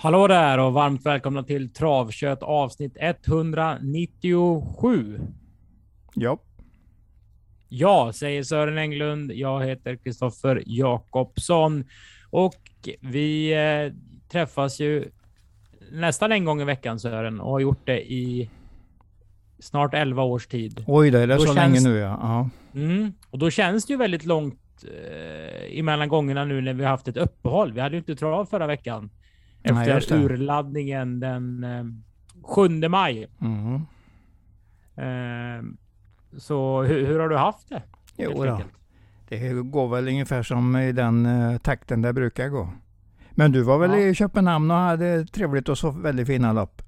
Hallå där och varmt välkomna till Travkött avsnitt 197. Ja. Ja, säger Sören Englund. Jag heter Kristoffer Jakobsson och vi eh, träffas ju nästan en gång i veckan Sören och har gjort det i snart 11 års tid. Oj, det är då så känns... länge nu ja. Mm, och då känns det ju väldigt långt eh, emellan gångerna nu när vi har haft ett uppehåll. Vi hade ju inte trav förra veckan. Efter Nej, urladdningen den eh, 7 maj. Mm. Eh, så hur, hur, har du haft det? Jo då. Det går väl ungefär som i den uh, takten det brukar gå. Men du var väl ja. i Köpenhamn och hade trevligt och så väldigt fina lopp?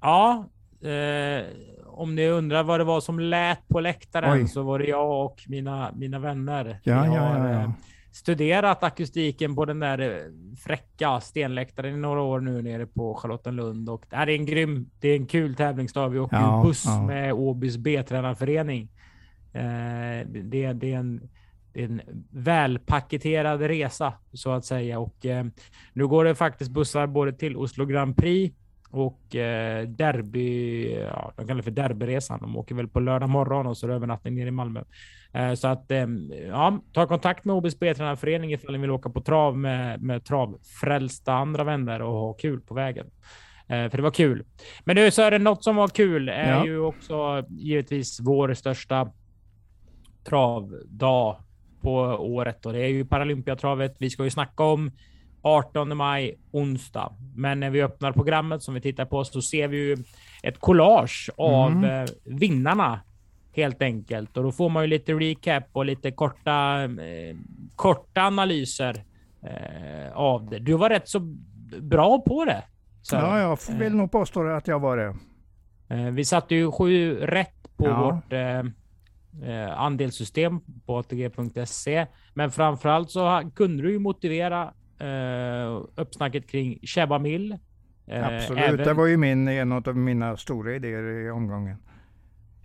Ja. Eh, om ni undrar vad det var som lät på läktaren Oj. så var det jag och mina, mina vänner. Ja, ja, ja, ja. Studerat akustiken på den där eh, fräcka stenläktaren i några år nu nere på Charlottenlund och det är en grym. Det är en kul tävlingsdag. Vi åker ja, buss ja. med Åbys B-tränarförening. Eh, det, det, är en, det är en välpaketerad resa så att säga och eh, nu går det faktiskt bussar både till Oslo Grand Prix och eh, derby, ja, de kallar det för derbyresan. De åker väl på lördag morgon och så övernattning ner i Malmö. Eh, så att eh, ja, ta kontakt med OBs B-tränarförening ifall ni vill åka på trav med, med travfrälsta andra vänner och ha kul på vägen. Eh, för det var kul. Men nu så är det något som var kul är ja. ju också givetvis vår största travdag på året och det är ju Paralympiatravet. Vi ska ju snacka om 18 maj, onsdag. Men när vi öppnar programmet som vi tittar på så ser vi ju ett collage av mm. vinnarna helt enkelt. Och då får man ju lite recap och lite korta, eh, korta analyser eh, av det. Du var rätt så bra på det. Så, ja, jag vill eh, nog påstå att jag var det. Eh, vi satte ju sju rätt på ja. vårt eh, eh andelssystem på ATG.se. Men framförallt så kunde du ju motivera eh, uppsnacket kring Chebamil. Eh, Absolut, även... det var ju min, en av mina stora idéer i omgången.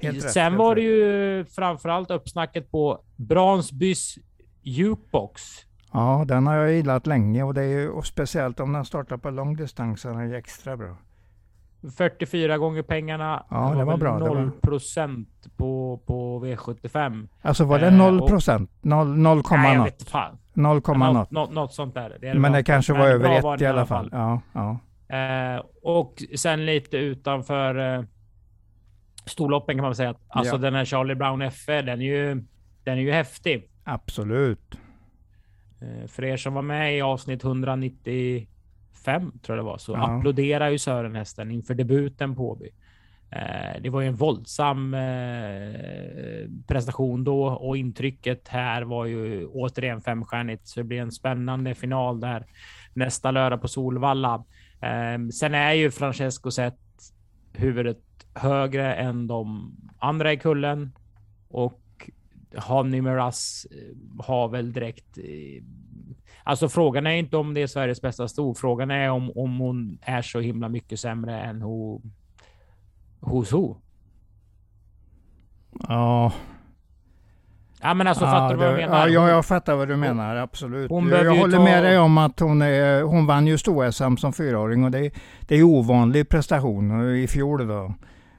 Helt Sen rätt, var det ju framförallt uppsnacket på Bransbys jukebox. Ja, den har jag gillat länge och det är ju och speciellt om den startar på långdistans är den extra bra. 44 gånger pengarna. Ja, det var bra. 0 procent på, på V75. Alltså var det 0 eh, procent? 0, 0, nej, jag vet fan. 0, något. Något, sånt där. Det Men det kanske var över ett i alla fall. Ja, ja. Eh, och sen lite utanför eh, storloppen kan man säga. Alltså ja. den här Charlie Brown FE, den är ju, den är ju häftig. Absolut. Eh, för er som var med i avsnitt 195 tror jag det var, så ja. applåderar ju Sören hästen inför debuten på Åby. Eh, det var ju en våldsam eh, prestation då och intrycket här var ju återigen femstjärnigt. Så det blir en spännande final där nästa lördag på Solvalla. Sen är ju Francesco sett huvudet högre än de andra i kullen och Honey Miraz eh, har väl direkt. Eh, alltså frågan är inte om det är Sveriges bästa sto. Frågan är om, om hon är så himla mycket sämre än ho, hos ho. Ja, Ja men alltså ja, fattar du vad jag menar? Ja, jag fattar vad du menar, absolut. Hon jag håller ta... med dig om att hon, är, hon vann ju sto-SM som fyraåring och det, det är ovanlig prestation i fjol då.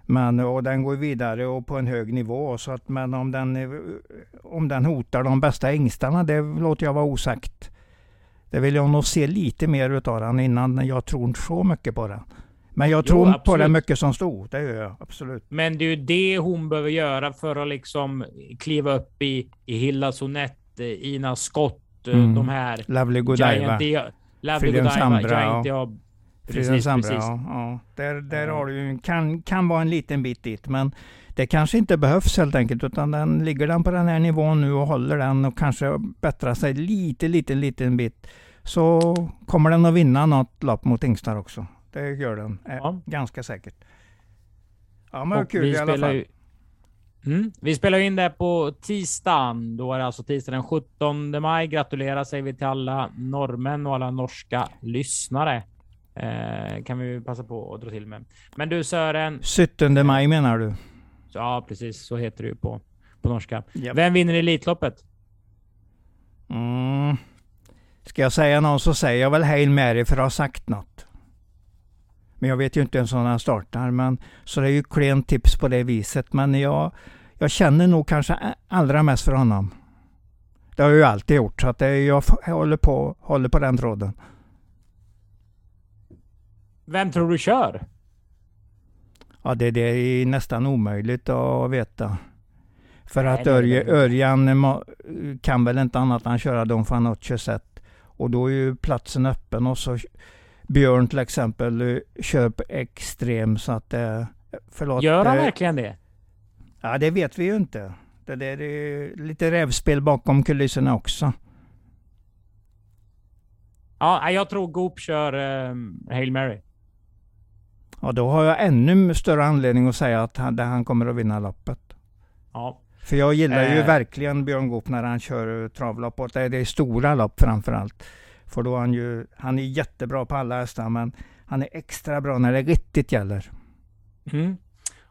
Men, och den går vidare och på en hög nivå. Så att, men om den, om den hotar de bästa ängstarna, det låter jag vara osagt. Det vill jag nog se lite mer utav den innan jag tror så mycket på den. Men jag tror jo, på det mycket som stod. Det gör jag absolut. Men det är ju det hon behöver göra för att liksom kliva upp i, i Hilla Sonett, Ina Scott, mm. de här. Lovely Godiva. Lovely Godiva, Giant ja. Precis, precis. Ja, ja. Där, där har du ju, kan, kan vara en liten bit dit. Men det kanske inte behövs helt enkelt. Utan den, ligger den på den här nivån nu och håller den och kanske bättrar sig lite, lite, liten bit. Så kommer den att vinna något lopp mot Ingstar också. Det gör den. Ja. Ganska säkert. Ja men och kul i alla fall. Ju, mm, vi spelar in det på tisdagen. Då är det alltså tisdag den 17 maj. Gratulerar säger vi till alla norrmän och alla norska lyssnare. Eh, kan vi passa på att dra till med. Men du Sören. 17 maj menar du? Ja, precis. Så heter det ju på, på norska. Yep. Vem vinner Elitloppet? Mm. Ska jag säga någon så säger jag väl Hail Mary för att ha sagt något. Men jag vet ju inte ens om han startar. Men, så det är ju klent tips på det viset. Men jag, jag känner nog kanske allra mest för honom. Det har jag ju alltid gjort. Så att det, jag håller på, håller på den tråden. Vem tror du kör? Ja, det, det är nästan omöjligt att veta. För att Örje, Örjan kan väl inte annat än köra Don Fanucci set. Och då är ju platsen öppen och så Björn till exempel kör på extrem så att det... Förlåt. Gör han verkligen det? Ja, det vet vi ju inte. Det där är lite rävspel bakom kulisserna också. Ja, jag tror Goop kör um, Hail Mary. Ja, då har jag ännu större anledning att säga att han, han kommer att vinna loppet. Ja. För jag gillar ju eh. verkligen Björn Goop när han kör travlopp. Och det är stora lopp framförallt. För då är han ju, han är jättebra på alla hästar men han är extra bra när det riktigt gäller. Mm.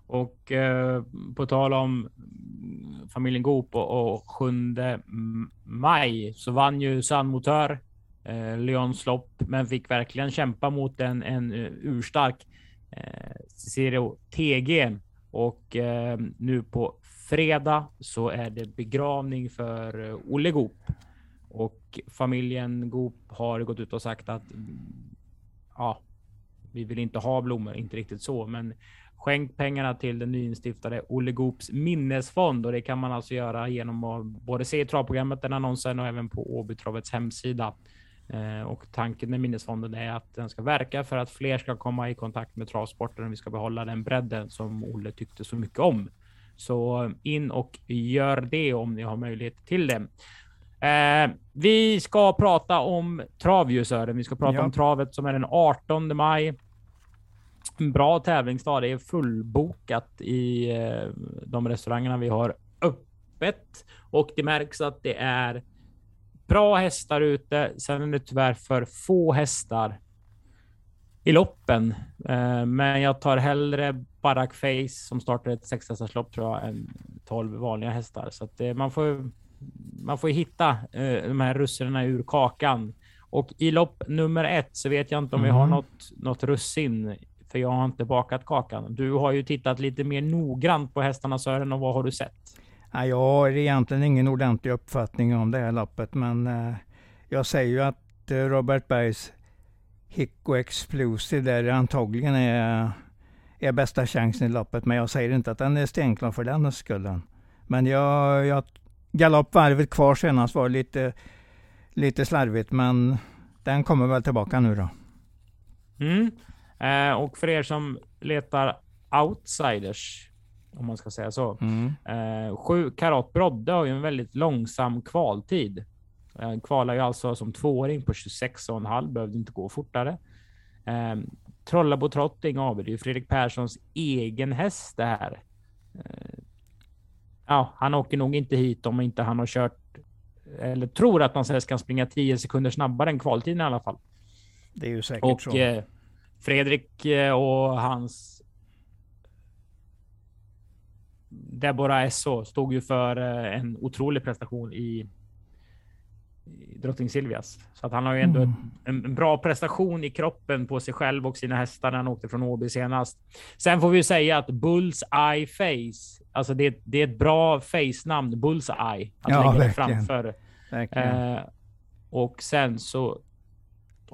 Och eh, på tal om familjen Goop och, och 7 maj så vann ju Sandmotör eh, Leons lopp, men fick verkligen kämpa mot en, en uh, urstark eh, Eh, Cicero TG. Och eh, nu på fredag så är det begravning för eh, Olle Goop. Och familjen Goop har gått ut och sagt att mm, ja, vi vill inte ha blommor, inte riktigt så, men skänk pengarna till den nyinstiftade Olle Goops minnesfond och det kan man alltså göra genom att både se i travprogrammet, den annonsen och även på Åbytravets hemsida. Eh, och tanken med minnesfonden är att den ska verka för att fler ska komma i kontakt med travsporten och vi ska behålla den bredden som Olle tyckte så mycket om. Så in och gör det om ni har möjlighet till det. Eh, vi ska prata om travljusören. Vi ska prata ja. om travet som är den 18 maj. En bra tävlingsdag. Det är fullbokat i eh, de restaurangerna vi har öppet och det märks att det är bra hästar ute. Sen är det tyvärr för få hästar i loppen. Eh, men jag tar hellre Barack Face som startar ett sexhästarslopp tror jag än 12 vanliga hästar. Så att man får man får hitta eh, de här russinen ur kakan. Och i lopp nummer ett så vet jag inte om mm. vi har mm. något, något russin, för jag har inte bakat kakan. Du har ju tittat lite mer noggrant på hästarna Sören och vad har du sett? Ja, jag har egentligen ingen ordentlig uppfattning om det här loppet, men eh, jag säger ju att eh, Robert Bergs Hicko Explosive där antagligen är, eh, är bästa chansen i loppet, men jag säger inte att den är stenklar för den skullen. Men jag, jag galoppvarvet kvar senast var lite, lite slarvigt, men den kommer väl tillbaka nu då. Mm. Eh, och för er som letar outsiders, om man ska säga så. Mm. Eh, sju karat Brodde har ju en väldigt långsam kvaltid. Eh, kvalar ju alltså som tvååring på 26,5, behövde inte gå fortare. Eh, Trollabo Trotting AB, det är ju Fredrik Perssons egen häst det här. Eh, ja, han åker nog inte hit om inte han har kört eller tror att han kan springa 10 sekunder snabbare än kvaltiden i alla fall. Det är ju säkert och, så. Eh, Fredrik eh, och hans Deborah Esso stod ju för eh, en otrolig prestation i Drottning Silvias. Så att han har ju ändå mm. en, en, bra prestation i kroppen på sig själv och sina hästar när han åkte från Åby senast. Sen får vi säga att Bulls Eye Face, alltså det, det är ett bra face-namn, Bulls Eye. Att ja, lägga verkligen. framför. Verkligen. Eh, och sen så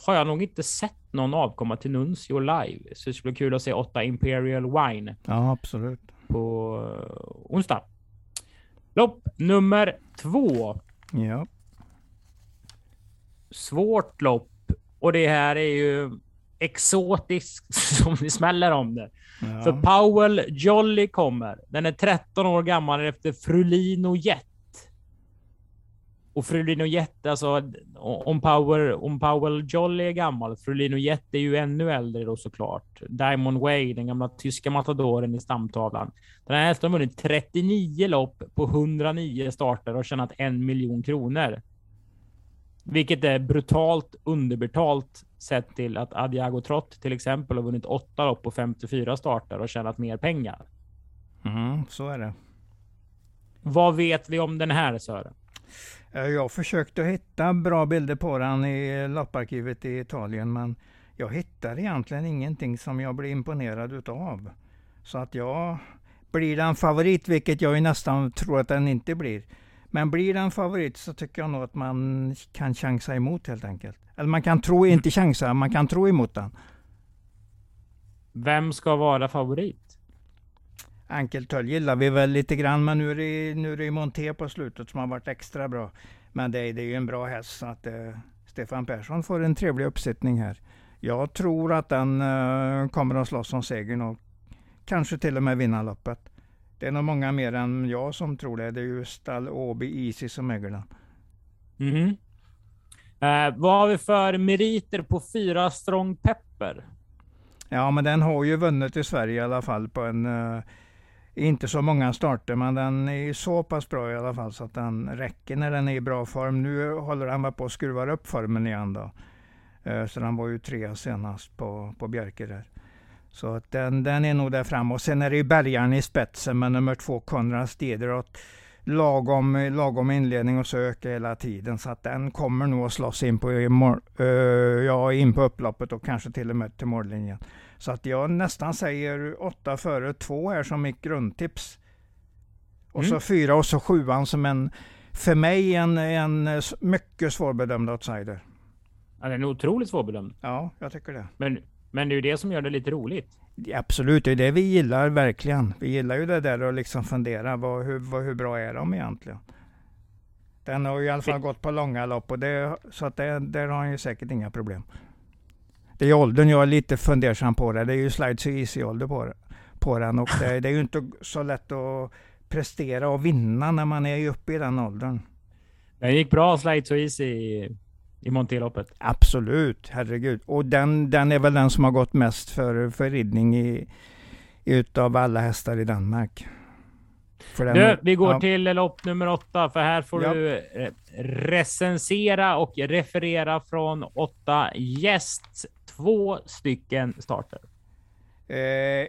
har jag nog inte sett någon avkomma till Nuncio live, så det skulle bli kul att se åtta Imperial Wine. Ja, absolut. På uh, onsdag. Lopp nummer två. Ja svårt lopp och det här är ju exotiskt som det smäller om det. Ja. För Powell Jolly kommer. Den är 13 år gammal efter Frulino Jet. Och Frulino Jet, alltså om, Power, om Powell Jolly är gammal, Frulino Jet är ju ännu äldre då såklart. Diamond Way, den gamla tyska matadoren i stamtavlan. Den här hästen har vunnit 39 lopp på 109 starter och tjänat en miljon kronor. Vilket är brutalt underbetalt sett till att Adiago Trott till exempel har vunnit åtta lopp på 54 starter och tjänat mer pengar. Mm, så är det. Vad vet vi om den här Sören? Eh, jag försökte hitta bra bilder på den i lopparkivet i Italien, men jag hittar egentligen ingenting som jag blir imponerad utav. Så att jag blir den favorit, vilket jag ju nästan tror att den inte blir. Men blir den favorit så tycker jag nog att man kan chansa emot helt enkelt. Eller man kan tro, inte chansa, man kan tro emot den. Vem ska vara favorit? Enkeltöll gillar vi väl lite grann, men nu är det, nu är det Monté på slutet som har varit extra bra. Men det, det är ju en bra häst, så att eh, Stefan Persson får en trevlig uppsättning här. Jag tror att den eh, kommer att slåss om segern och kanske till och med vinna loppet. Det är nog många mer än jag som tror det. Det är ju Stall Åby Easy som äger den. Mm. Eh, vad har vi för meriter på fyra Strong Pepper? Ja, men den har ju vunnit i Sverige i alla fall på en uh, inte så många starter, men den är så pass bra i alla fall så att den räcker när den är i bra form. Nu håller han på att skruva upp formen igen då. Eh, så den var ju tre senast på, på Bjerke där. Så att den, den är nog där framme. Och sen är det ju bärgaren i spetsen med nummer två Konrad Stederoth. Lagom, lagom inledning och så ökar hela tiden. Så att den kommer nog att slåss in på, uh, ja, in på upploppet och kanske till och med till mållinjen. Så att jag nästan säger åtta före två här som mitt grundtips. Och mm. så fyra och så sjuan som en, för mig en, en mycket svårbedömd outsider. Ja, den är otroligt svårbedömd. Ja, jag tycker det. Men men det är ju det som gör det lite roligt. Absolut, det är det vi gillar verkligen. Vi gillar ju det där att liksom fundera, vad, hur, vad, hur bra är de egentligen? Den har ju i alla fall gått på långa lopp, och det, så att det, där har han ju säkert inga problem. Det är åldern jag är lite fundersam på det. Det är ju slide så easy ålder på, på den och det, det är ju inte så lätt att prestera och vinna när man är uppe i den åldern. Den gick bra slide so easy i Monteloppet. Absolut, herregud. Och den, den är väl den som har gått mest för, för ridning i, utav alla hästar i Danmark. Den, du, vi går ja. till lopp nummer åtta, för här får ja. du eh, recensera och referera från åtta gäst, två stycken starter. Eh,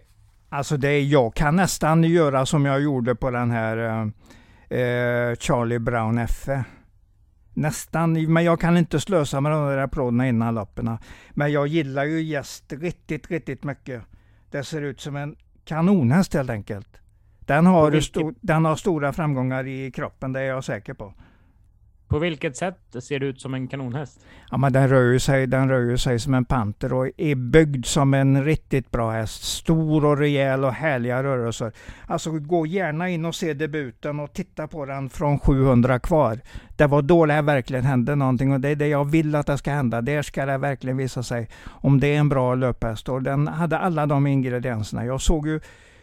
alltså det, jag kan nästan göra som jag gjorde på den här eh, eh Charlie Brown FE. Nästan, men jag kan inte slösa med de där applåderna innan loppen. Men jag gillar ju gäst riktigt, riktigt mycket. Det ser ut som en kanonhäst helt enkelt. Den har, sto, den har stora framgångar i kroppen, det är jag säker på. På vilket sätt ser det ut som en kanonhäst? Ja, men den rör ju sig, den rör sig som en panter och är byggd som en riktigt bra häst. Stor och rejäl och härliga rörelser. Alltså gå gärna in och se debuten och titta på den från 700 kvar. Det var då det verkligen hände någonting och det är det jag vill att det ska hända. Där ska det verkligen visa sig om det är en bra löphäst. Och den hade alla de ingredienserna. Jag såg ju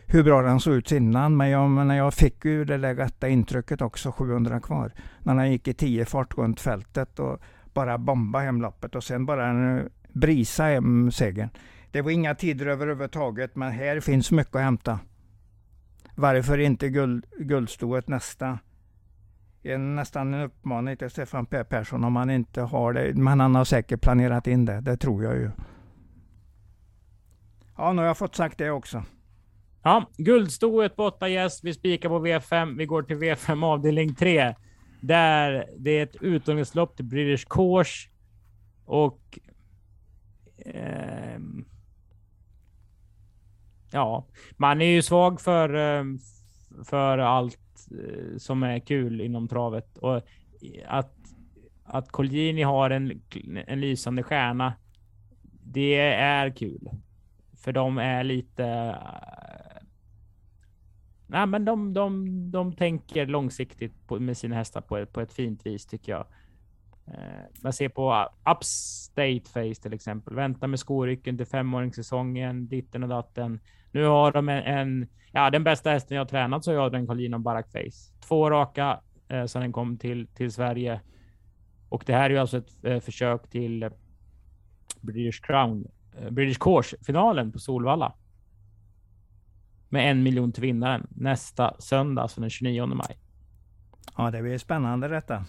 hur bra den såg ut innan. Men jag, men jag fick ju det där rätta intrycket också, 700 kvar. När han gick i 10 fart runt fältet och bara bomba hem loppet och sen bara en, brisa hem segern. Det var inga tider överhuvudtaget, men här finns mycket att hämta. Varför inte guld, guldstoet nästa? En, nästan en uppmaning till Stefan P Persson om han inte har det. Men han har säkert planerat in det, det tror jag ju. Ja, nu har jag fått sagt det också. Ja, guldstoet på 8 gäst. Vi spikar på V5. Vi går till V5 avdelning 3. Där det är ett utomhuslopp till British Course. Och... Eh, ja, man är ju svag för, ehm, för allt eh, som är kul inom travet. Och att, att Colgjini har en, en lysande stjärna, det är kul. För de är lite nej, men de, de, de tänker långsiktigt på, med sina hästar på ett, på ett fint vis tycker jag. Eh, man ser på uh, Upstate Face till exempel. Vänta med skorycken till femåringssäsongen, ditten och datten. Nu har de en, en ja, den bästa hästen jag tränat så jag den Colin och Barack Face. Två raka eh, sedan den kom till, till Sverige. Och det här är ju alltså ett eh, försök till British Crown, eh, British Course finalen på Solvalla med en miljon till vinnaren nästa söndag, alltså den 29 maj. Ja, det blir spännande detta.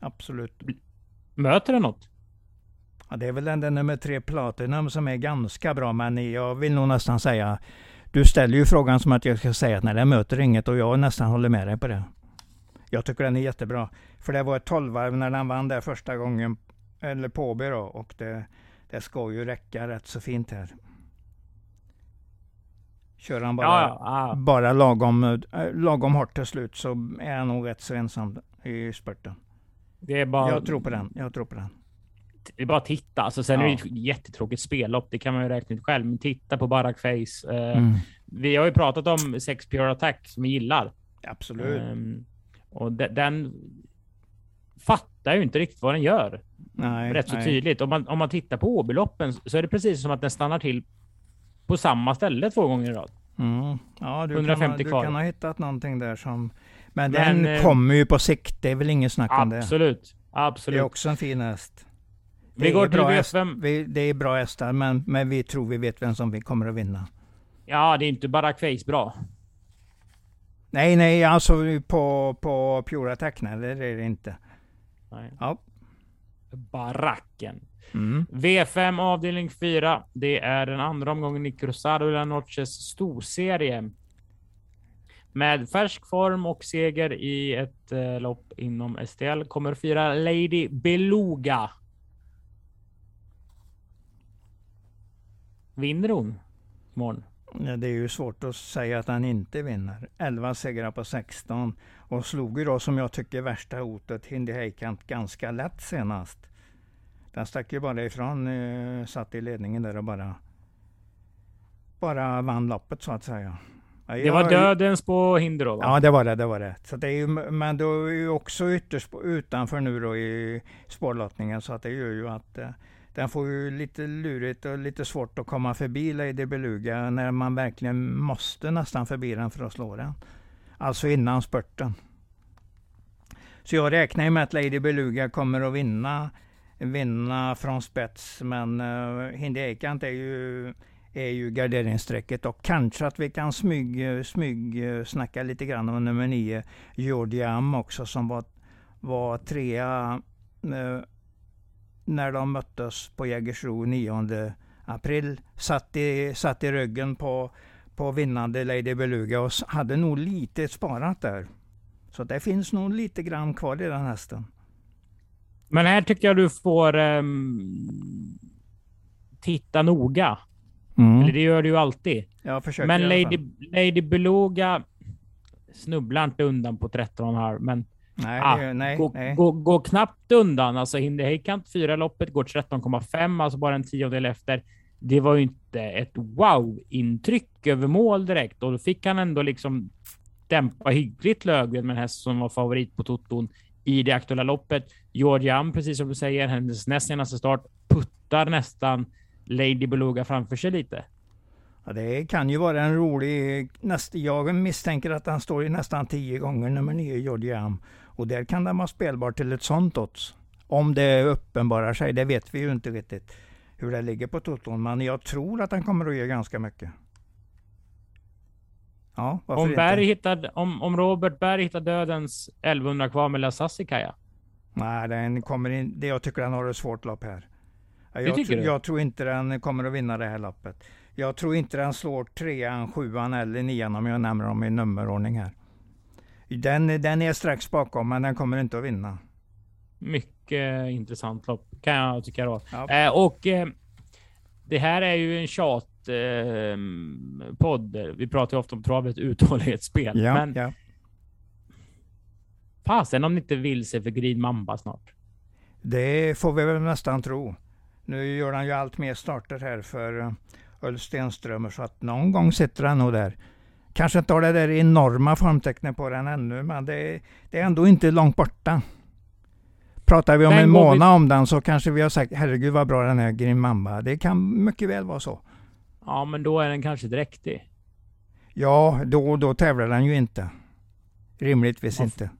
Absolut. Möter det något? Ja, det är väl den där nummer tre Platinum som är ganska bra, men jag vill nog nästan säga du ställer ju frågan som att jag ska säga att nej, den möter inget och jag nästan håller med dig på det. Jag tycker den är jättebra. För det var ett tolvvarv när den vann där första gången, eller på Åby då, och det, det ska ju räcka rätt så fint här. Kör han bara, ja, ja. bara lagom, äh, lagom hårt till slut så är han nog rätt så ensam i spurten. Det är bara... Jag tror på den. Jag tror på den. Det är bara att titta. Alltså, sen ja. är det ett jättetråkigt spellopp. Det kan man ju räkna ut själv. Men titta på Barack Face. Uh, mm. Vi har ju pratat om Sex Pure Attack som vi gillar. Absolut. Um, och de, den fattar ju inte riktigt vad den gör. Nej, Rätt så nej. tydligt. Om man, om man tittar på Åbyloppen så är det precis som att den stannar till på samma ställe två gånger i rad. Mm. Ja, du, 150 kan, kvar. du kan ha hittat någonting där som... Men, men den eh, kommer ju på sikt. Det är väl ingen snack om det. Absolut. Absolut. Det är också en fin häst. Det vi går till bra häst, vi, Det är bra hästar, men, men vi tror vi vet vem som vi kommer att vinna. Ja, det är inte bara Face bra. Nej, nej, alltså på, på Pure Attack, nej, det är det inte. Nej. Ja. Baracken. Mm. V5 avdelning 4. Det är den andra omgången i Cruzado de la Noches storserie. Med färsk form och seger i ett eh, lopp inom STL kommer fyra Lady Beluga. Vinner hon imorgon? Ja, det är ju svårt att säga att han inte vinner. 11 segrar på 16 och slog ju då som jag tycker värsta hotet Hindi Heikant ganska lätt senast. Den stack ju bara ifrån, eh, satt i ledningen där och bara bara vann loppet så att säga. Jag, det var dödens på hinder då? Va? Ja, det var det. det, var det. Så det är ju, men då är ju också ytterst utanför nu då i spårlottningen så att det gör ju att eh, den får ju lite lurigt och lite svårt att komma förbi Lady Beluga när man verkligen måste nästan förbi den för att slå den. Alltså innan spurten. Så jag räknar ju med att Lady Beluga kommer att vinna, vinna från spets. Men uh, Hindi Eikant är ju, är ju garderingsstrecket och kanske att vi kan smyg, smyg eh, snacka lite grann om nummer nio, Jordiam också som var, var trea uh, när de möttes på Jägersro 9 april. Satt i, satt i ryggen på, på vinnande Lady Beluga och hade nog lite sparat där. Så det finns nog lite grann kvar i den hästen. Men här tycker jag du får um, titta noga. Mm. Eller det gör du ju alltid. men Lady, Lady Beluga snubblar inte undan på 13,5. Men Nej, ah, nej, gå, nej. Gå, gå, knappt undan. Alltså Hindi Heikant fyra loppet går 13,5, alltså bara en tiondel efter. Det var ju inte ett wow-intryck över mål direkt och då fick han ändå liksom dämpa hyggligt Löfgren med en häst som var favorit på toton i det aktuella loppet. Georgian, precis som du säger, hennes näst senaste start puttar nästan Lady Beluga framför sig lite. Ja, det kan ju vara en rolig... Jag misstänker att han står i nästan tio gånger nummer nio, Georgian. Och där kan den vara spelbar till ett sånt odds. Om det uppenbarar sig, det vet vi ju inte riktigt hur det ligger på toton. Men jag tror att den kommer att ge ganska mycket. Ja, om, Berg hittade, om, om Robert Berg hittar dödens 1100 kvar med Lasassikaja? Nej, den kommer in, det jag tycker den har ett svårt lopp här. Jag, tr jag tror inte den kommer att vinna det här loppet. Jag tror inte den slår trean, sjuan eller nian om jag nämner dem i nummerordning här. Den, den är strax bakom, men den kommer inte att vinna. Mycket intressant lopp kan jag tycka då. Ja. Eh, och eh, det här är ju en tjat eh, podd. Vi pratar ju ofta om travet uthållighetsspel. Ja, men ja. fasen om ni inte vill se för Green Mamba snart. Det får vi väl nästan tro. Nu gör han ju allt mer starter här för eh, Ulf Stenströmer så att någon gång sitter han nog där. Kanske inte har det där enorma formtecknet på den ännu, men det är, det är ändå inte långt borta. Pratar vi om den en månad vi... om den så kanske vi har sagt herregud vad bra den är, Grim Mamba. Det kan mycket väl vara så. Ja, men då är den kanske dräktig. Ja, då, då tävlar den ju inte. Rimligtvis man inte.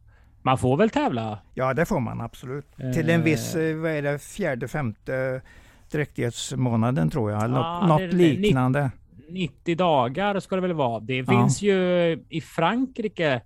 Man får väl tävla? Ja, det får man absolut. Eh... Till en viss, eh, vad är det, fjärde, femte dräktighetsmånaden tror jag. Ja, något, något liknande. 90 dagar ska det väl vara. Det finns ja. ju i Frankrike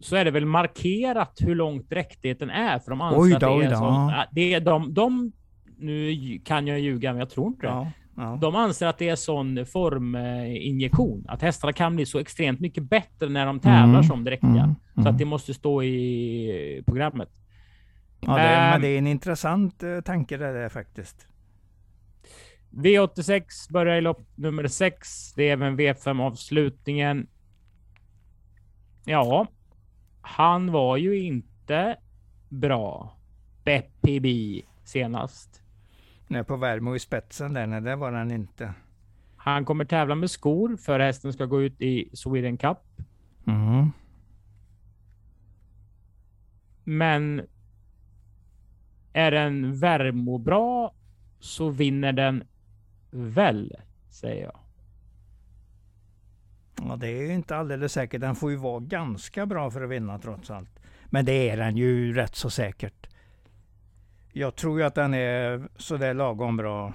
så är det väl markerat hur långt dräktigheten är för de anser oj då, att det är så. Det är de, de, nu kan jag ljuga, men jag tror inte det. Ja, ja. De anser att det är sån forminjektion. Att hästarna kan bli så extremt mycket bättre när de tävlar mm, som dräktiga. Mm, så att mm. det måste stå i programmet. Ja, det, um, men det är en intressant uh, tanke det där faktiskt. V86 börjar i lopp nummer 6. Det är även V5 Ja, han var ju inte bra. Beppi B senast. Nej, på Värmo i spetsen där, nej, det var han inte. Han kommer tävla med skor för hästen ska gå ut i Sweden Cup. Mm. Men är den Värmo bra så vinner den väl, säger jag. Ja, det är inte alldeles säkert. Den får ju vara ganska bra för att vinna trots allt. Men det är den ju rätt så säkert. Jag tror ju att den är sådär lagom bra.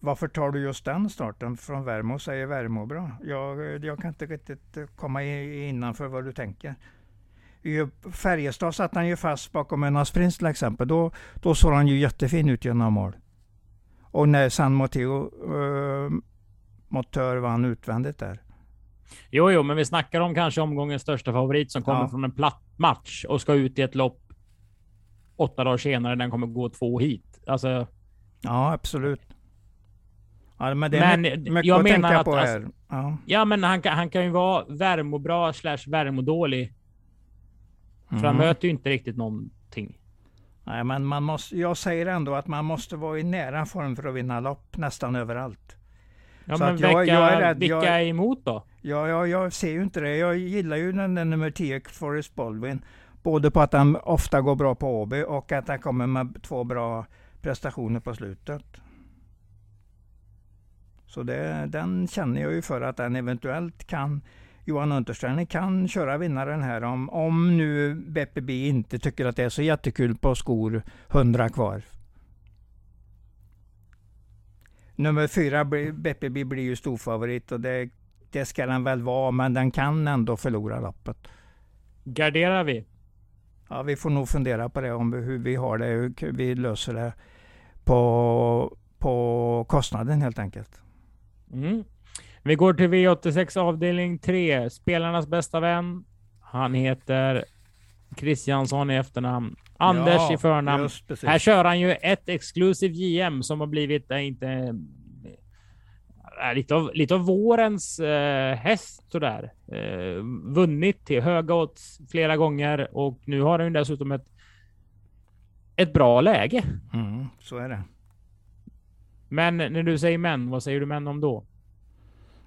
Varför tar du just den starten från Värmo? Säger Värmo bra? Jag, jag kan inte riktigt komma innanför vad du tänker. I Färjestad satt han ju fast bakom en Asprins till exempel. Då, då såg han ju jättefin ut genom mål. Och när San Mateo uh, Motör vann utvändigt där. Jo, jo, men vi snackar om kanske omgångens största favorit som kommer ja. från en platt match och ska ut i ett lopp åtta dagar senare. Den kommer gå två hit. Alltså. Ja, absolut. Ja, men det är men mycket jag att menar tänka att, på här. Alltså, ja. ja, men han, han kan ju vara värmobra slash värmodålig. Mm. För han mm. möter ju inte riktigt någonting. Nej, men man måste, jag säger ändå att man måste vara i nära form för att vinna lopp nästan överallt. Ja, så men vilka, jag, jag är rädd, vilka jag, är emot då? Ja, ja, jag ser ju inte det. Jag gillar ju den, den nummer 10, Forrest Baldwin. Både på att han ofta går bra på Åby och att han kommer med två bra prestationer på slutet. Så det, den känner jag ju för att den eventuellt kan Johan Untersteiner kan köra vinnaren här om, om nu BPB inte tycker att det är så jättekul på skor 100 kvar. Nummer fyra, BPB blir ju storfavorit och det, det ska den väl vara, men den kan ändå förlora loppet. Garderar vi? Ja, vi får nog fundera på det, om hur vi har det, hur vi löser det på, på kostnaden helt enkelt. Mm. Vi går till V86 avdelning 3. Spelarnas bästa vän. Han heter Kristiansson i efternamn. Anders ja, i förnamn. Här kör han ju ett Exclusive JM som har blivit äh, inte äh, lite av, lite av vårens äh, häst sådär. Äh, vunnit till höga odds flera gånger och nu har ju dessutom ett ett bra läge. Mm, så är det. Men när du säger män, vad säger du män om då?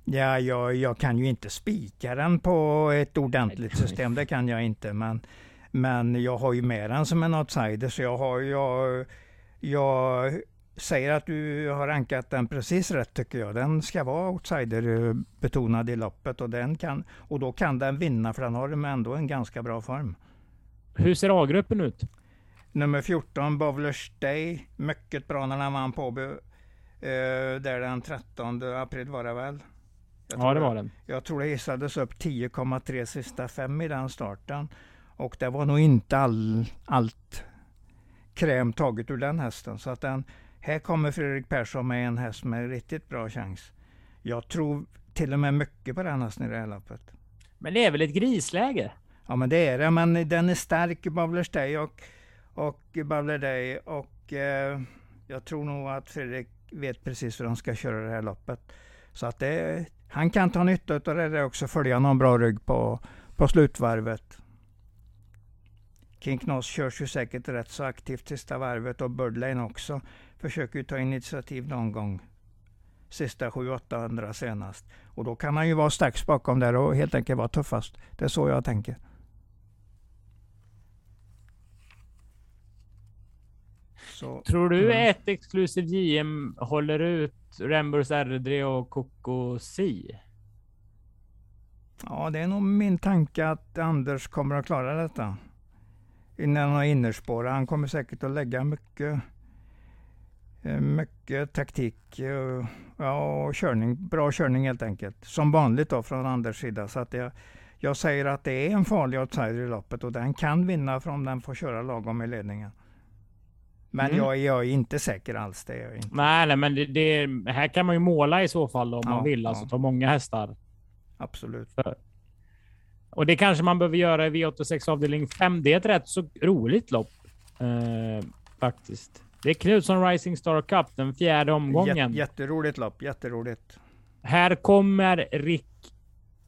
Ja, jag, jag kan ju inte spika den på ett ordentligt system, det kan jag inte. Men, men jag har ju med den som en outsider, så jag har jag, jag säger att du har rankat den precis rätt tycker jag. Den ska vara outsider-betonad i loppet och, den kan, och då kan den vinna för den har ändå en ganska bra form. Hur ser A-gruppen ut? Nummer 14, Bowlers Day. Mycket bra när han vann på uh, där den 13 april var det väl? ja, det var den. Jag tror det hissades upp 10,3 sista fem i den starten. Och det var nog inte all, allt kräm taget ur den hästen. Så att den, här kommer Fredrik Persson med en häst med riktigt bra chans. Jag tror till och med mycket på den hästen i det här loppet. Men det är väl ett grisläge? Ja, men det är det. Men den är stark Day och, och Bowler Day. Och eh, jag tror nog att Fredrik vet precis hur de ska köra det här loppet. Så att det, han kan ta nytta av det också, följa någon bra rygg på, på slutvarvet. King Knoss körs ju säkert rätt så aktivt sista varvet och Birdlane också. Försöker ju ta initiativ någon gång. Sista 700-800 senast. Och då kan han ju vara strax bakom där och helt enkelt vara tuffast. Det är så jag tänker. Så, Tror du mm. ett exklusivt JM håller ut Remburs RD och Coco Si? Ja, det är nog min tanke att Anders kommer att klara detta. Innan han har innerspår. Han kommer säkert att lägga mycket, mycket taktik eh, ja, och körning. Bra körning helt enkelt. Som vanligt då från Anders sida. Så att jag, jag säger att det är en farlig outsider i loppet och den kan vinna om den får köra lagom i ledningen. Men mm. jag, jag, är inte säker alls. Det är inte. Nej, nej men det, det, här kan man ju måla i så fall om ja, man vill. Alltså ja. ta många hästar. Absolut. För. Och det kanske man behöver göra i V86 avdelning 5. Det är ett rätt så roligt lopp. Eh, faktiskt. Det är Knutsson Rising Star Cup, den fjärde omgången. jätteroligt lopp, jätteroligt. Här kommer Rick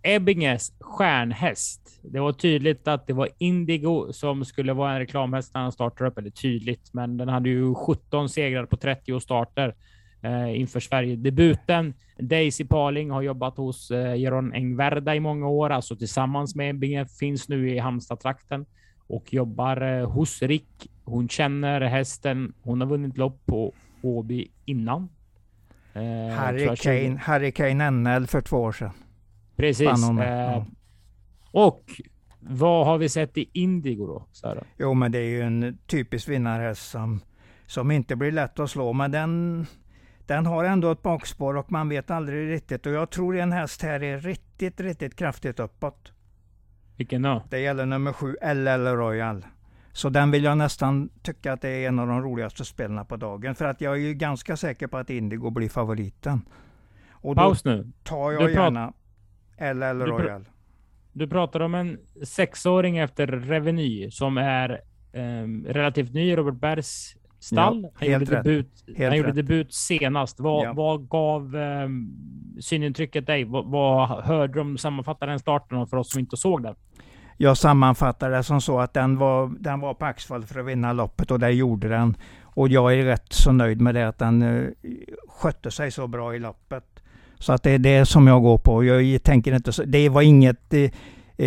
Ebbinges stjärnhäst. Det var tydligt att det var Indigo som skulle vara en reklamhäst när han startade upp. Eller tydligt, men den hade ju 17 segrar på 30 starter eh, inför Sverige-debuten. Daisy Parling har jobbat hos eh, Jeroen Engverda i många år, alltså tillsammans med Ebbinge, finns nu i Halmstad-trakten och jobbar eh, hos Rick. Hon känner hästen. Hon har vunnit lopp på Åby innan. Eh, Harry, Kane, Harry Kane NL för två år sedan. Precis. Eh, och vad har vi sett i Indigo då? Sarah? Jo, men det är ju en typisk vinnarhäst som, som inte blir lätt att slå. Men den, den har ändå ett bakspår och man vet aldrig riktigt. Och jag tror en häst här är riktigt, riktigt kraftigt uppåt. Vilken då? Det gäller nummer sju, LL Royal. Så den vill jag nästan tycka att det är en av de roligaste spelarna på dagen. För att jag är ju ganska säker på att Indigo blir favoriten. Och Paus nu. tar jag gärna LL Royal. Du, pratar om en sexåring efter Reveny som är um, relativt ny i Robert Bergs stall. Ja, han gjorde, debut, han gjorde debut senast. Vad, ja. vad gav um, synintrycket dig? Vad, vad hörde de sammanfatta den starten för oss som inte såg den? Jag sammanfattar det som så att den var, den var på Axfall för att vinna loppet och det gjorde den. Och jag är rätt så nöjd med det att den uh, skötte sig så bra i loppet. Så att det är det som jag går på. Jag tänker inte så, det var inget eh,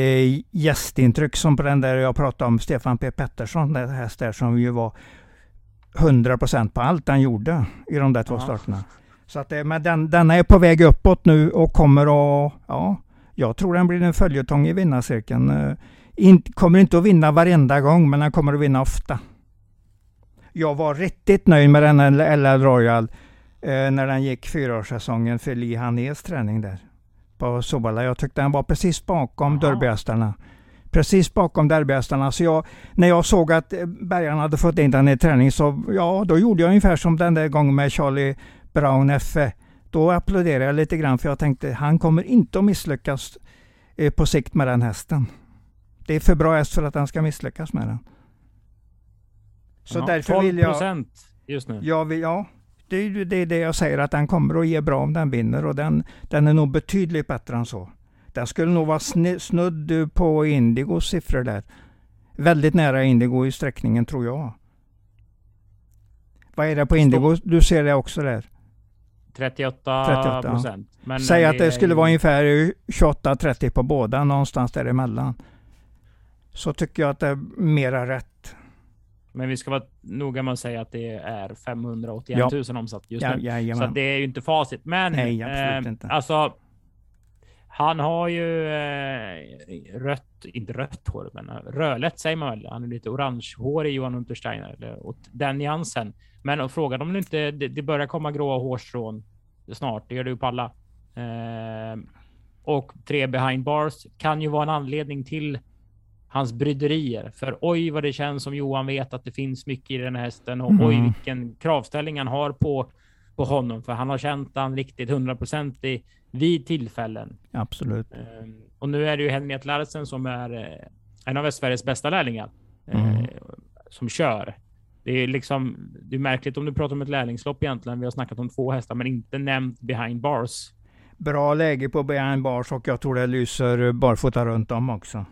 eh, gästintryck som på den där jag pratade om, Stefan P Pettersson, den häst där som ju var 100% på allt han gjorde i de där två ja. starterna. Så att det, men den, denna är på väg uppåt nu och kommer att, ja, jag tror den blir en följetong i vinnarcirkeln. Eh, in, kommer inte att vinna varenda gång, men den kommer att vinna ofta. Jag var riktigt nöjd med den LL Royal eh, när den gick fyraårssäsongen för Li Hanés träning där på Sobala. Jag tyckte den var precis bakom derbyhästarna. Precis bakom derbyhästarna. Så jag, när jag såg att eh, Bergarna hade fått in den i träning så ja, då gjorde jag ungefär som den där gången med Charlie Brown F. Då applåderade jag lite grann för jag tänkte han kommer inte att misslyckas eh, på sikt med den hästen. Det är för bra häst för att han ska misslyckas med den. Så ja, därför vill jag... just nu. Jag vill, ja, det är det, det jag säger att den kommer att ge bra om den vinner och den, den är nog betydligt bättre än så. Den skulle nog vara snudd på Indigos siffror där. Väldigt nära Indigo i sträckningen tror jag. Vad är det på Indigo? Du ser det också där? 38 procent. Säg att det skulle vara ungefär 28-30 på båda, någonstans däremellan. Så tycker jag att det är mera rätt. Men vi ska vara noga med att säga att det är 581 ja. 000 omsatt just ja, nu. Ja, så det är ju inte facit. Men Nej, eh, inte. alltså. Han har ju eh, rött, inte rött hår, men rödlätt säger man väl. Han är lite orange hår i Johan Untersteiner eller åt den nyansen. Men frågan om det inte det, det börjar komma gråa hårstrån snart. Det gör det ju på alla. Eh, och tre behind bars kan ju vara en anledning till hans bryderier. För oj vad det känns som Johan vet att det finns mycket i den här hästen och mm. oj vilken kravställning han har på, på honom. För han har känt han riktigt hundraprocentig vid tillfällen. Absolut. Um, och nu är det ju Henriette Larsen som är uh, en av Sveriges bästa lärlingar mm. uh, som kör. Det är liksom, det är märkligt om du pratar om ett lärlingslopp egentligen. Vi har snackat om två hästar, men inte nämnt behind bars. Bra läge på behind bars och jag tror det lyser barfota runt om också.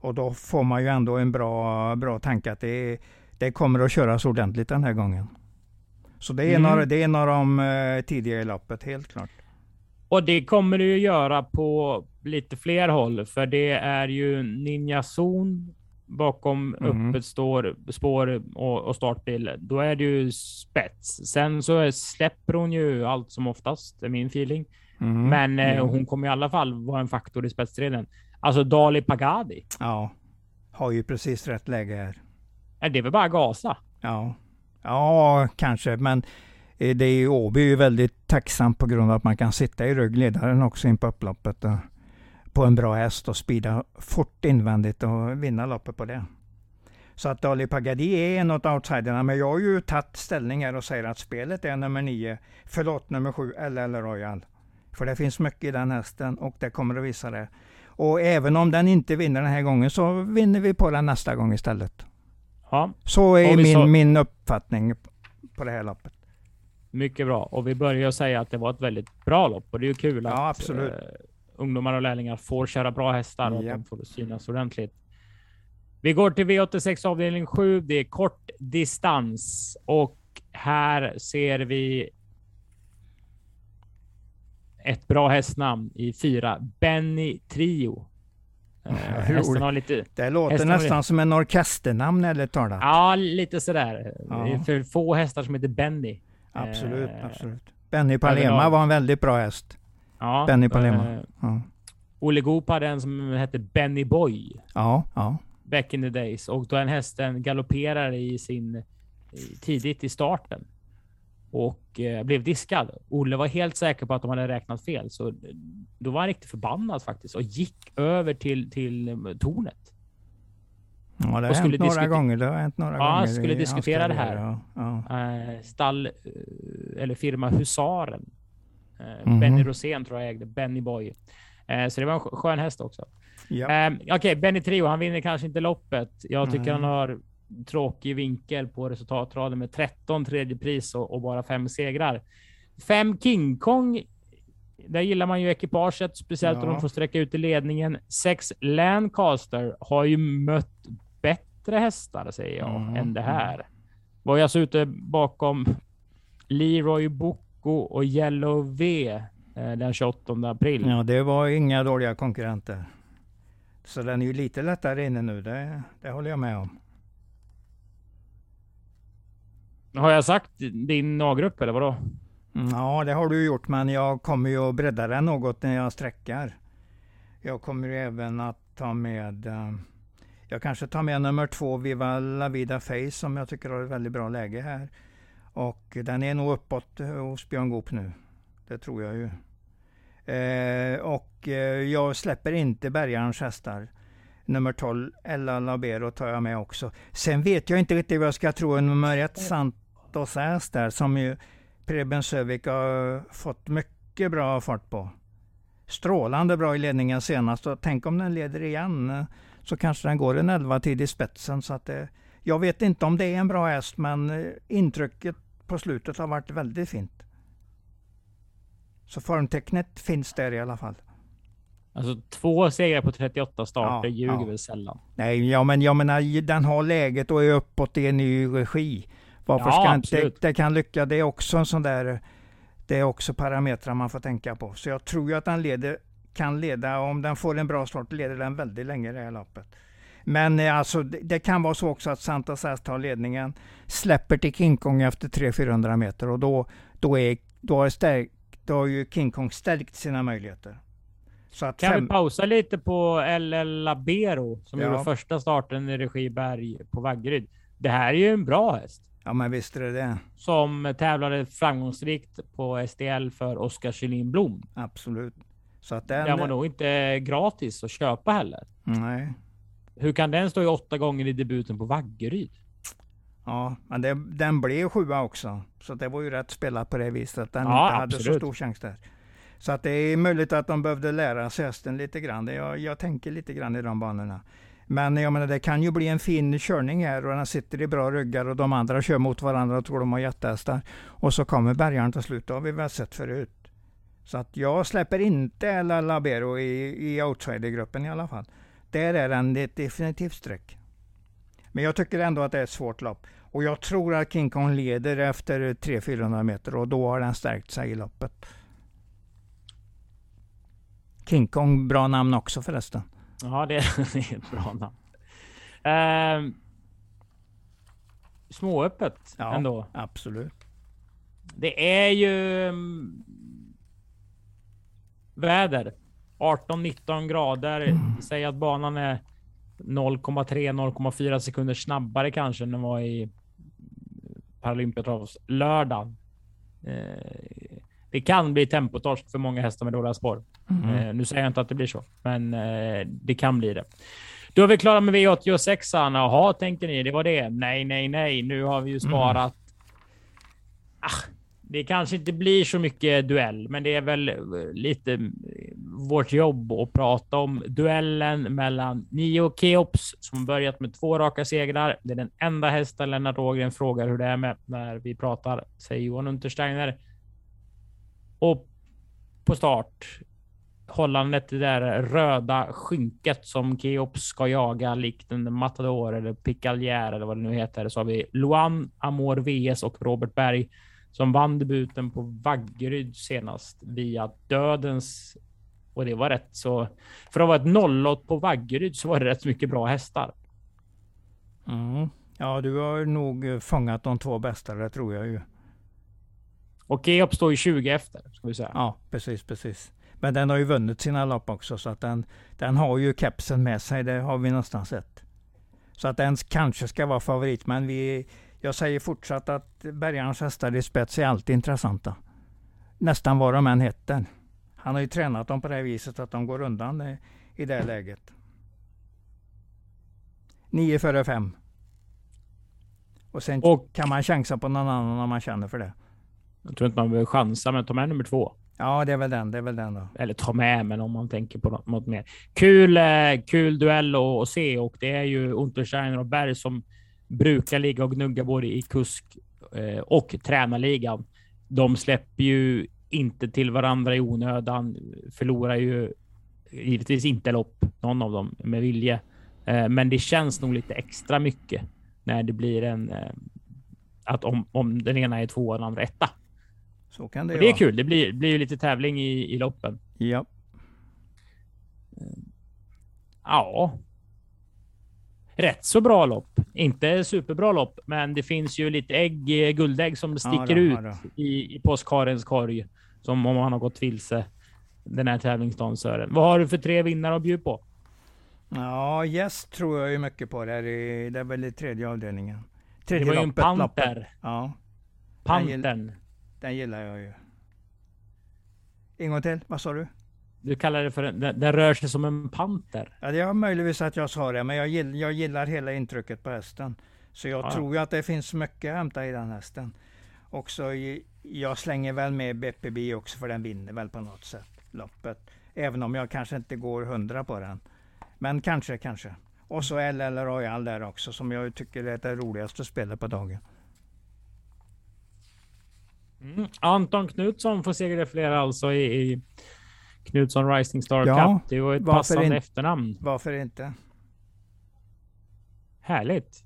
Och då får man ju ändå en bra, bra tanke att det, det kommer att köras ordentligt den här gången. Så det är, mm. några, det är några de eh, tidiga i loppet, helt klart. Och det kommer det ju göra på lite fler håll, för det är ju Ninja Zon bakom mm. öppet står, spår och, och, startbil. Då är det ju spets. Sen så släpper hon ju allt som oftast, är min feeling. Mm. Men eh, hon kommer i alla fall vara en faktor i spetsstriden. Alltså Dali Pagadi. Ja, har ju precis rätt läge här. Är det väl bara gasa? Ja, ja kanske, men det är Åby är ju väldigt tacksam på grund av att man kan sitta i ryggledaren också in på upploppet. Och, på en bra häst och spida fort invändigt och vinna loppet på det. Så att Dali Pagadi är en av outsiderna, men jag har ju tagit ställning här och säger att spelet är nummer nio, förlåt nummer sju, LL Royal. För det finns mycket i den hästen och det kommer att visa det. Och även om den inte vinner den här gången så vinner vi på den nästa gång istället. Ja. Så är min, så... min uppfattning. på det här loppet. Mycket bra. Och vi börjar säga att det var ett väldigt bra lopp och det är ju kul att ja, absolut. Uh, ungdomar och lärlingar får köra bra hästar och yep. att de får synas ordentligt. Vi går till V86 avdelning 7. Det är kort distans och här ser vi ett bra hästnamn i fyra. Benny Trio. Uh, hästen har lite, det låter nästan har... som en orkesternamn eller talat. Ja, lite sådär. Ja. Det är för få hästar som heter Benny. Absolut, uh, absolut. Benny Palema var en väldigt bra häst. Ja, Benny Palema. Uh, ja. Olle Goop hade en som hette Benny Boy. Ja, ja. Back in the days. Och då den hästen galopperar i sin tidigt i starten och eh, blev diskad. Olle var helt säker på att de hade räknat fel, så då var han riktigt förbannad faktiskt och gick över till, till eh, tornet. Ja, det har hänt några gånger. Det har hänt några ja, gånger. Skulle diskutera det här. Ja, ja. Eh, stall eh, eller firma Husaren. Eh, mm -hmm. Benny Rosén tror jag ägde, Benny Boy. Så det var en skön häst också. Ja. Okej, okay, Benny Trio, han vinner kanske inte loppet. Jag tycker mm. han har tråkig vinkel på resultatraden med 13 tredje pris och, och bara fem segrar. Fem King Kong. Där gillar man ju ekipaget, speciellt ja. om de får sträcka ut i ledningen. Sex Lancaster har ju mött bättre hästar, säger jag, mm. än det här. Var ju alltså ute bakom Leroy Boko och Yellow V eh, den 28 april. Ja, det var inga dåliga konkurrenter. Så den är ju lite lättare inne nu, det, det håller jag med om. Har jag sagt din A-grupp eller vadå? Mm, ja, det har du gjort, men jag kommer ju att bredda den något när jag sträckar. Jag kommer ju även att ta med uh, jag kanske tar med nummer två, Viva La Vida Face, som jag tycker har ett väldigt bra läge här. Och den är nog uppåt hos Björn Goop nu. Det tror jag ju. Eh, och eh, jag släpper inte Bergarens hästar. Nummer 12, Ella Labero, tar jag med också. Sen vet jag inte riktigt vad jag ska tro. om Nummer ett, Santos Äs där, som ju Preben Sövik har fått mycket bra fart på. Strålande bra i ledningen senast och tänk om den leder igen så kanske den går en 11 tid i spetsen. Så att det, jag vet inte om det är en bra häst men eh, intrycket på slutet har varit väldigt fint. Så formtecknet finns där i alla fall. Alltså två segrar på 38 starter ja, ljuger ja. väl sällan? Nej, ja, men jag menar den har läget och är uppåt i en ny regi. Varför ja, ska inte det, kan lycka? Det är också en sån där, det är också parametrar man får tänka på. Så jag tror ju att den leder, kan leda, om den får en bra start, leder den väldigt länge det här loppet. Men eh, alltså, det, det kan vara så också att Santa Sass tar ledningen, släpper till King Kong efter 300-400 meter och då, då, är, då, har stärkt, då har ju King Kong stärkt sina möjligheter. kan fem... vi pausa lite på LL Labero som ja. gjorde första starten i regi Berg på Vaggeryd. Det här är ju en bra häst. Ja, men visst är det det. Som tävlade framgångsrikt på STL för Oskar Kjellin Blom. Absolut. Så att den... den var nog inte gratis att köpa heller. Nej. Hur kan den stå i åtta gånger i debuten på Vaggeryd? Ja, men det, den blev sjua också. Så det var ju rätt spelat på det viset. Att den ja, inte hade så stor chans där. Så att det är möjligt att de behövde lära sig hästen lite grann. Jag, jag tänker lite grann i de banorna. Men jag menar, det kan ju bli en fin körning här och den sitter i bra ryggar och de andra kör mot varandra och tror de har jättehästar. Och så kommer bärgaren till slut. Det har vi väl sett förut. Så att jag släpper inte La Labero i, i outsidergruppen i alla fall. Där är den ett definitivt streck. Men jag tycker ändå att det är ett svårt lopp. Och jag tror att King Kong leder efter 300-400 meter och då har den stärkt sig i loppet. King Kong, bra namn också förresten. Ja, det är, ett bra namn. Eh, småöppet ja, ändå. Absolut. Det är ju väder. 18-19 grader. Mm. Säg att banan är 0,3-0,4 sekunder snabbare kanske än den var i Paralympiatravs lördag. Eh, det kan bli tempotorsk för många hästar med dåliga spår. Mm. Eh, nu säger jag inte att det blir så, men eh, det kan bli det. Då är vi klara med V86. Jaha, tänker ni, det var det? Nej, nej, nej. Nu har vi ju mm. sparat. Mm. Ah, det kanske inte blir så mycket duell, men det är väl eh, lite eh, vårt jobb att prata om duellen mellan Nio och Keops som börjat med två raka segrar. Det är den enda hästen Lennart Ågren frågar hur det är med när vi pratar, säger Johan Untersteiner. Och på start hållandet det där röda skynket som Keops ska jaga likt en Matador eller Picalier eller vad det nu heter. Så har vi Luan, Amor VS och Robert Berg som vann debuten på Vaggeryd senast via dödens. Och det var rätt så. För att vara ett nollåt på Vaggeryd så var det rätt mycket bra hästar. Mm. Ja, du har nog fångat de två bästa, det tror jag ju. Och Keop står ju 20 efter, ska vi säga. Ja, precis, precis. Men den har ju vunnit sina lopp också, så att den, den har ju kepsen med sig. Det har vi nästan sett. Så att den kanske ska vara favorit, men vi, jag säger fortsatt att Bergarnas hästar i spets är alltid intressanta. Nästan vad de än heter. Han har ju tränat dem på det viset att de går undan i, i det läget. 9 före 5. Och sen och, kan man chansa på någon annan om man känner för det. Jag tror inte man behöver chansa, men ta med nummer två. Ja, det är väl den. Det är väl den då. Eller ta med, men om man tänker på något mer. Kul, eh, kul duell att se och det är ju Untersteiner och Berg som brukar ligga och gnugga både i kusk eh, och tränarligan. De släpper ju inte till varandra i onödan, förlorar ju givetvis inte lopp, någon av dem med vilje. Eh, men det känns nog lite extra mycket när det blir en att om, om den ena är två och den andra etta. Så kan det och Det är kul. Det blir, blir ju lite tävling i, i loppen. Ja. Ja. Rätt så bra lopp. Inte superbra lopp, men det finns ju lite ägg, guldägg som sticker ja, då, ut ja, i, i påskharens korg. Som om man har gått vilse den här tävlingsdagen Sören. Vad har du för tre vinnare att bjuda på? Ja, Yes tror jag ju mycket på. Det är, det är väl i tredje avdelningen. Tredje det var ju en panter. Ja. Pantern. Den gillar jag ju. En gång till, vad sa du? Du kallar det för en, den, den rör sig som en panter. Ja, det är möjligtvis att jag sa det, men jag, gill, jag gillar hela intrycket på hästen. Så jag ja. tror ju att det finns mycket att hämta i den hästen. Och så jag slänger väl med BPB också, för den vinner väl på något sätt loppet. Även om jag kanske inte går hundra på den. Men kanske, kanske. Och så LL Royal där också, som jag tycker är det roligaste spelet på dagen. Mm. Anton Knutsson får segerdefiera alltså i, i Knutsson Rising Star ja, Cup. Det var ett passande in, efternamn. Varför inte? Härligt.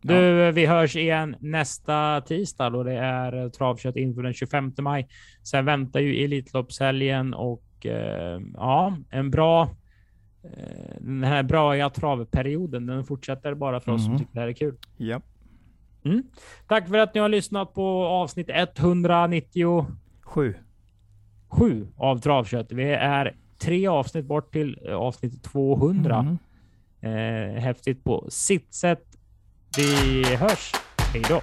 Du, ja. vi hörs igen nästa tisdag då det är travkött inför den 25 maj. Sen väntar ju Elitloppshelgen och eh, ja, en bra eh, den här bra travperioden. Den fortsätter bara för oss mm. som tycker det här är kul. Ja. Mm. Tack för att ni har lyssnat på avsnitt 197 7 av Travkött. Vi är tre avsnitt bort till eh, avsnitt 200. Mm. Eh, häftigt på sitt sätt. Vi hörs. Hej då.